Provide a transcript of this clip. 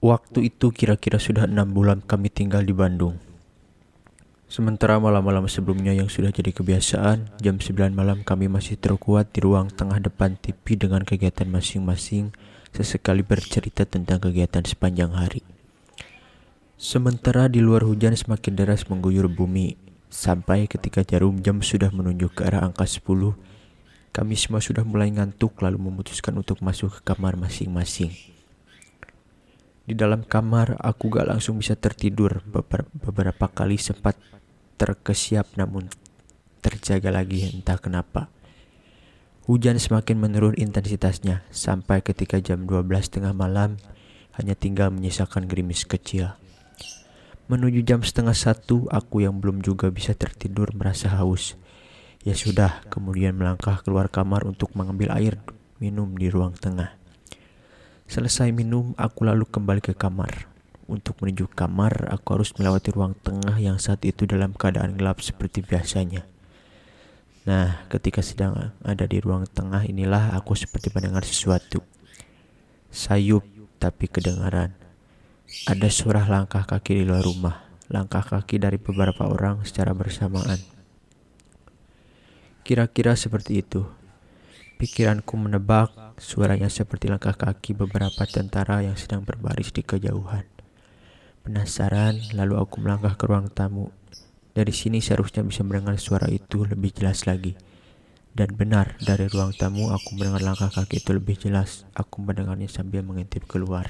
Waktu itu kira-kira sudah enam bulan kami tinggal di Bandung. Sementara malam-malam sebelumnya yang sudah jadi kebiasaan, jam 9 malam kami masih terkuat di ruang tengah depan TV dengan kegiatan masing-masing, sesekali bercerita tentang kegiatan sepanjang hari. Sementara di luar hujan semakin deras mengguyur bumi, sampai ketika jarum jam sudah menunjuk ke arah angka 10, kami semua sudah mulai ngantuk lalu memutuskan untuk masuk ke kamar masing-masing. Di dalam kamar, aku gak langsung bisa tertidur. Beberapa kali sempat terkesiap namun terjaga lagi entah kenapa. Hujan semakin menurun intensitasnya sampai ketika jam 12 tengah malam hanya tinggal menyisakan gerimis kecil. Menuju jam setengah satu, aku yang belum juga bisa tertidur merasa haus. Ya sudah, kemudian melangkah keluar kamar untuk mengambil air minum di ruang tengah. Selesai minum, aku lalu kembali ke kamar. Untuk menuju kamar, aku harus melewati ruang tengah yang saat itu dalam keadaan gelap seperti biasanya. Nah, ketika sedang ada di ruang tengah inilah aku seperti mendengar sesuatu. Sayup tapi kedengaran. Ada suara langkah kaki di luar rumah, langkah kaki dari beberapa orang secara bersamaan. Kira-kira seperti itu. Pikiranku menebak suaranya seperti langkah kaki beberapa tentara yang sedang berbaris di kejauhan. Penasaran, lalu aku melangkah ke ruang tamu. Dari sini seharusnya bisa mendengar suara itu lebih jelas lagi. Dan benar, dari ruang tamu aku mendengar langkah kaki itu lebih jelas. Aku mendengarnya sambil mengintip keluar.